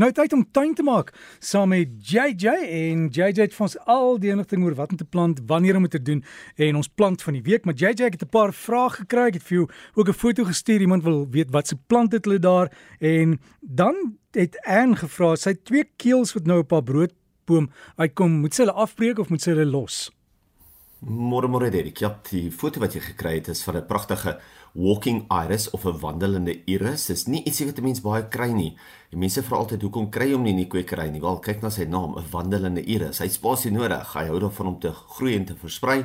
Nou tyd om tuin te maak saam met JJ en JJ het vir ons al die inligting oor wat om te plant, wanneer om dit te doen en ons plant van die week. Maar JJ het 'n paar vrae gekry. Ek het vir jou ook 'n foto gestuur. Iemand wil weet wat se plant het hulle daar en dan het Anne gevra, sy twee keels wat nou op haar broodboom uitkom, moet sy hulle afbreek of moet sy hulle los? Môre môre Derek. Ja, die foto wat jy gekry het is van 'n pragtige walking iris of 'n wandelende iris. Dis nie ietsie wat mense baie kry nie. Die mense vra altyd hoekom kry hom nie in die kwekery nie. Wel, kyk na sy naam, 'n wandelende iris. Hy spasie nodig. Hy hou daarvan om te groei en te versprei.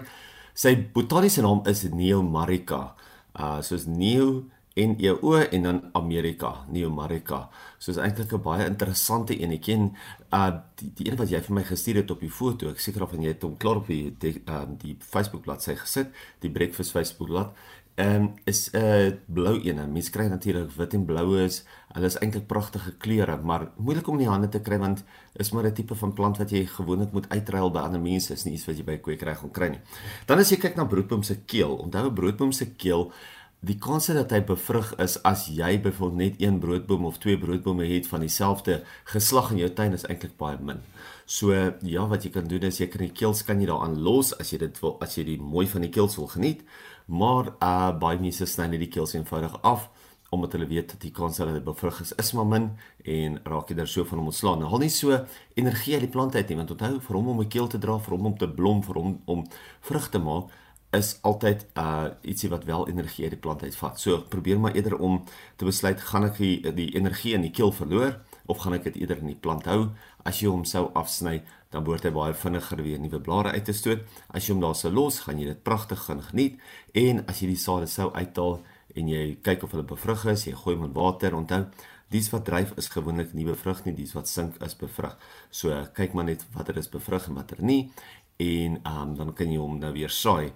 Sy botaniese naam is Neomarica. Uh soos Neo en EO en dan Amerika, Neomarica. So is eintlik 'n baie interessante. Ek ken uh die, die een wat jy vir my gestuur het op die foto. Ek seker of jy het hom klaar op die die, um, die Facebook bladsy gesit, die Breakfast Facebook bladsy. Ehm um, is 'n uh, blou een. Mense kry natuurlik wit en blou is. Hulle is eintlik pragtige kleure, maar moeilik om in die hande te kry want is maar 'n tipe van plant wat jy gewoonlik moet uitruil by ander mense. Is nie iets wat jy by 'n kwekery gaan kry nie. Dan as jy kyk na broodboom se keel, onthou 'n broodboom se keel Die kans dat hy bevrug is as jy byvoorbeeld net een broodboom of twee broodbome het van dieselfde geslag in jou tuin is eintlik baie min. So ja, wat jy kan doen is jy kan die keels kan jy daaraan los as jy dit wil as jy die mooi van die keels wil geniet maar uh baie mense sny net die keels eenvoudig af omdat hulle weet dat die kans dat dit bevrug is is maar min en raak jy daar so van hom ontslaan. Nou, hou nie so energie uit die plant uit nie want onthou vir hom om 'n keel te dra, vir hom om te blom, vir hom om vrug te maak is altyd uh ietsie wat wel energie uit die plant uitvat. So probeer maar eerder om te besluit gaan ek die, die energie in die keel verloor of gaan ek dit eerder in die plant hou? As jy hom sou afsny, dan behoort hy baie vinniger weer nuwe blare uit te stoot. As jy hom daar sou los, gaan jy dit pragtig gaan geniet. En as jy die sade sou uithaal en jy kyk of hulle bevrug is, jy gooi hom in water, onthou, dies wat dryf is gewoonlik nie bevrug nie, dies wat sink is bevrug. So kyk maar net watter is bevrug en watter nie en um, dan kan jy hom nou weer saai.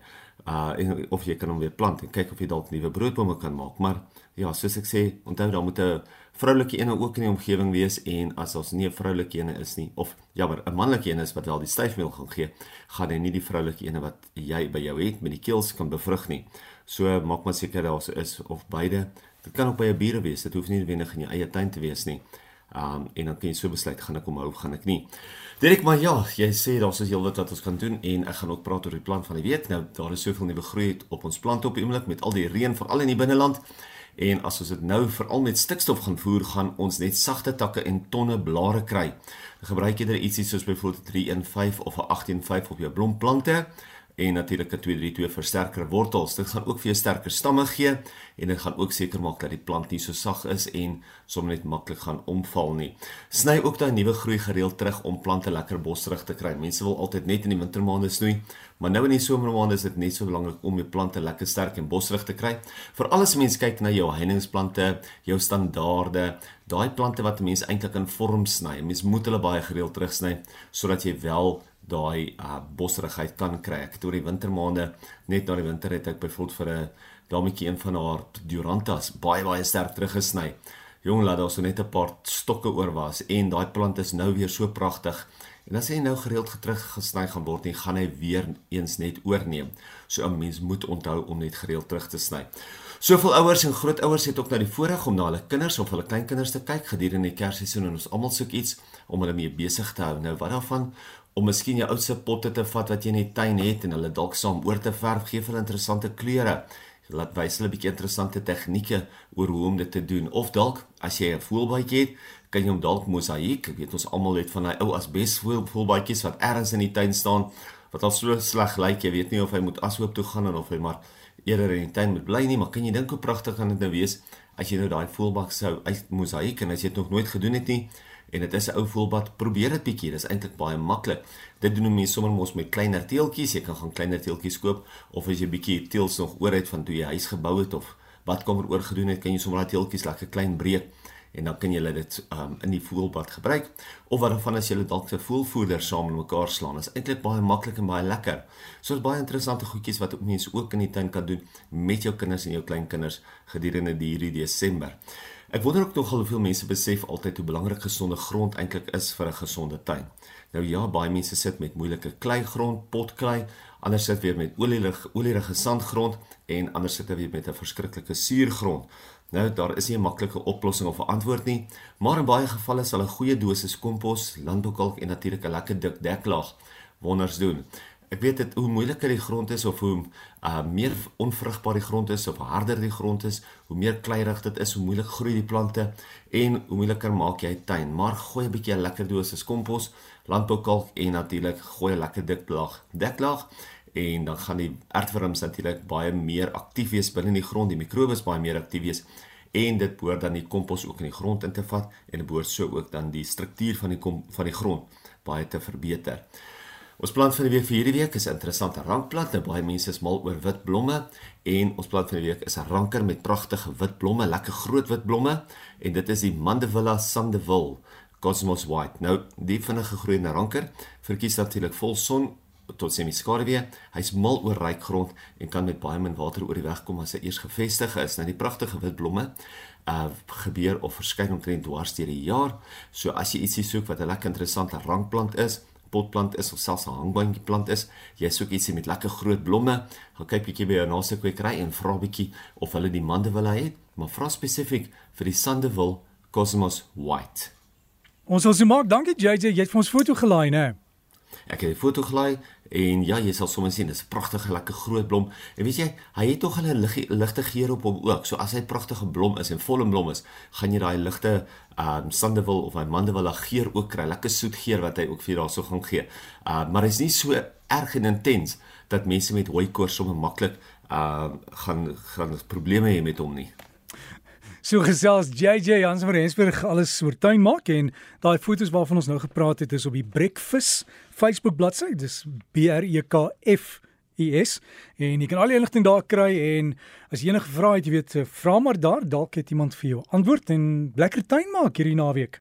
Uh en of jy kan hom weer plant en kyk of jy dalk nuwe broodbome kan maak. Maar ja, soos ek sê, onthou daar moet 'n vroulike ene ook in die omgewing wees en as ons nie 'n vroulike ene is nie of jammer, 'n manlike ene is wat wel die styfmeel gaan gee, gaan hy nie die vroulike ene wat jy by jou het met die keels kan bevrug nie. So maak maar seker daar is of beide. Dit kan ook by 'n bure wees. Dit hoef nie noodwendig in jou eie tuin te wees nie. Um en dan kan jy so besluit gaan ek hom hou of gaan ek nie. Direk maar ja, jy sê daar's is heelwat wat ons kan doen en ek gaan ook praat oor die plan van die week. Nou daar is soveel nuwe groei op ons plante op die oomblik met al die reën veral in die binneland. En as ons dit nou veral met stikstof gaan voer, gaan ons net sagte takke en tonne blare kry. Dan gebruik jy dan ietsie soos byvoorbeeld 315 of 'n 185 op jou blomplante en natuurlik 'n 232 versterker wortels. Dit gaan ook vir jou sterker stamme gee en dit gaan ook seker maak dat die plant nie so sag is en sommer net maklik gaan omval nie. Sny ook daai nuwe groei gereeld terug om plante lekker bosrig te kry. Mense wil altyd net in die wintermaande snoei, maar nou in die somermaande is dit net so belangrik om jou plante lekker sterk en bosrig te kry. Vir alles mense kyk na jou heiningsplante, jou standaarde, daai plante wat mense eintlik in vorm sny. Mense moet hulle baie gereeld terugsny sodat jy wel daai uh, bosrigheid kan kry. Ek het oor die wintermaande net na die winter het ek byvoorbeeld vir 'n dametjie een van haar durantas baie baie sterk teruggesny. Jong laat daar so net 'n paar stokke oor was en daai plant is nou weer so pragtig. En as hy nou gereeld terug gesny gaan word, dan gaan hy weer eens net oorneem. So 'n mens moet onthou om net gereeld terug te sny. Soveel ouers en grootouers het ook nou die voorreg om na hulle kinders of hulle kleinkinders te kyk gedurende die Kersseisoen en ons almal soek iets om hulle mee besig te hou. Nou wat daarvan om miskien jou oudste potte te vat wat jy in die tuin het en hulle dalk saam oor te verf, gee hulle interessante kleure. Laat wys hulle 'n bietjie interessante tegnieke oor hoe om dit te doen. Of dalk as jy 'n voelbaadjie het, kan jy hom dalk mosaïek. Ek weet ons almal het van daai ou asbes voelbaadjies wat ergens in die tuin staan wat al so sleg lyk. Jy weet nie of hy moet ashoop toe gaan of hy maar eerder in die tuin moet bly nie, maar kan jy dink hoe pragtig gaan dit nou wees as jy nou daai voelbak sou uit mosaïek en as jy dit nog nooit gedoen het nie en dit is 'n ou voelbad, probeer dit bietjie. Dit is eintlik baie maklik. Dit doen mense sommer mos met kleiner teeltjies. Jy kan gaan kleiner teeltjies koop of as jy bietjie teels nog oor het van toe jy huis gebou het of wat kom er oor gedoen het, kan jy sommer daai teeltjies lekker klein breek en dan kan jy dit um, in die voelbad gebruik of wat dan as jy dalk 'n voelvoeder saam met mekaar slaan. Dit is eintlik baie maklik en baie lekker. So is baie interessante goedjies wat mense ook in die tuin kan doen met jou kinders en jou kleinkinders gedurende hierdie Desember. Ek wonder ook nogal hoeveel mense besef altyd hoe belangrik gesonde grond eintlik is vir 'n gesonde tuin. Nou ja, baie mense sit met moeilike kleigrond, potklei, ander sit weer met olierige olierige sandgrond en ander sit weer met 'n verskriklike suurgrond. Nou daar is nie 'n maklike oplossing of 'n antwoord nie, maar in baie gevalle sal 'n goeie dosis kompos, landboukalk en natuurlik 'n lekker dik deklaag wonders doen. Ek weet dit hoe moeiliker die grond is of hoe uh meer onvrugbaar die grond is of harder die grond is, hoe meer kleierig dit is, hoe moeilik groei die plante en hoe moeiliker maak jy tuin. Maar gooi 'n bietjie 'n lekker dosis kompos, landboukalk en natuurlik gooi 'n lekker dik laag deklaag en dan gaan die aardwurms natuurlik baie meer aktief wees binne in die grond, die mikrobes baie meer aktief wees en dit behoort dan die kompos ook in die grond in te vat en dit behoort so ook dan die struktuur van die kom, van die grond baie te verbeter. Ons plant van die week vir hierdie week is 'n interessante rankplant. Nou baie mense is mal oor wit blomme en ons plant van die week is 'n ranker met pragtige wit blomme, lekker groot wit blomme en dit is die Mandevilla sandeville Cosmos White. Nou, die vinnige groeiende ranker verkies natuurlik vol son tot semi-skaduwee. Hy's mal oor ryk grond en kan met baie min water oor die weg kom as hy eers gevestig is. Nou die pragtige wit blomme uh gebeur of verskyn omtrent dwars deur die jaar. So as jy ietsie soek wat 'n lekker interessante rankplant is, potplant is of selfs 'n hangboontjie plant is, jy soek ietsie met lekker groot blomme, gaan kyk bietjie by jou naaste kwekery en vra bietjie of hulle die mandeville het, maar vra spesifiek vir die Sandeville Cosmos White. Ons sal se maak. Dankie JJ, jy het vir ons foto gelaai, né? Ek het 'n foto gelaai en ja, jy sal sommer sien, dis 'n pragtige lekker groot blom. En weet jy, hy het tog 'n ligte geur op hom ook. So as hy pragtige blom is en vol blom is, gaan jy daai ligte um sandewil of hy mandewil geur ook kry. Lekker soet geur wat hy ook vir daarso gaan gee. Uh maar hy's nie so erg en intens dat mense met hooikoors sommer maklik uh gaan gaan probleme hê met hom nie. So gesels JJ Hans van Rensburg alles oor tuin maak en daai fotos waarvan ons nou gepraat het is op die Breakfast Facebook bladsy. Dis B R E K F U S en jy kan al die inligting daar kry en as jy enige vrae het, jy weet, vra maar daar, dalk het iemand vir jou antwoord en lekker tuin maak hierdie naweek.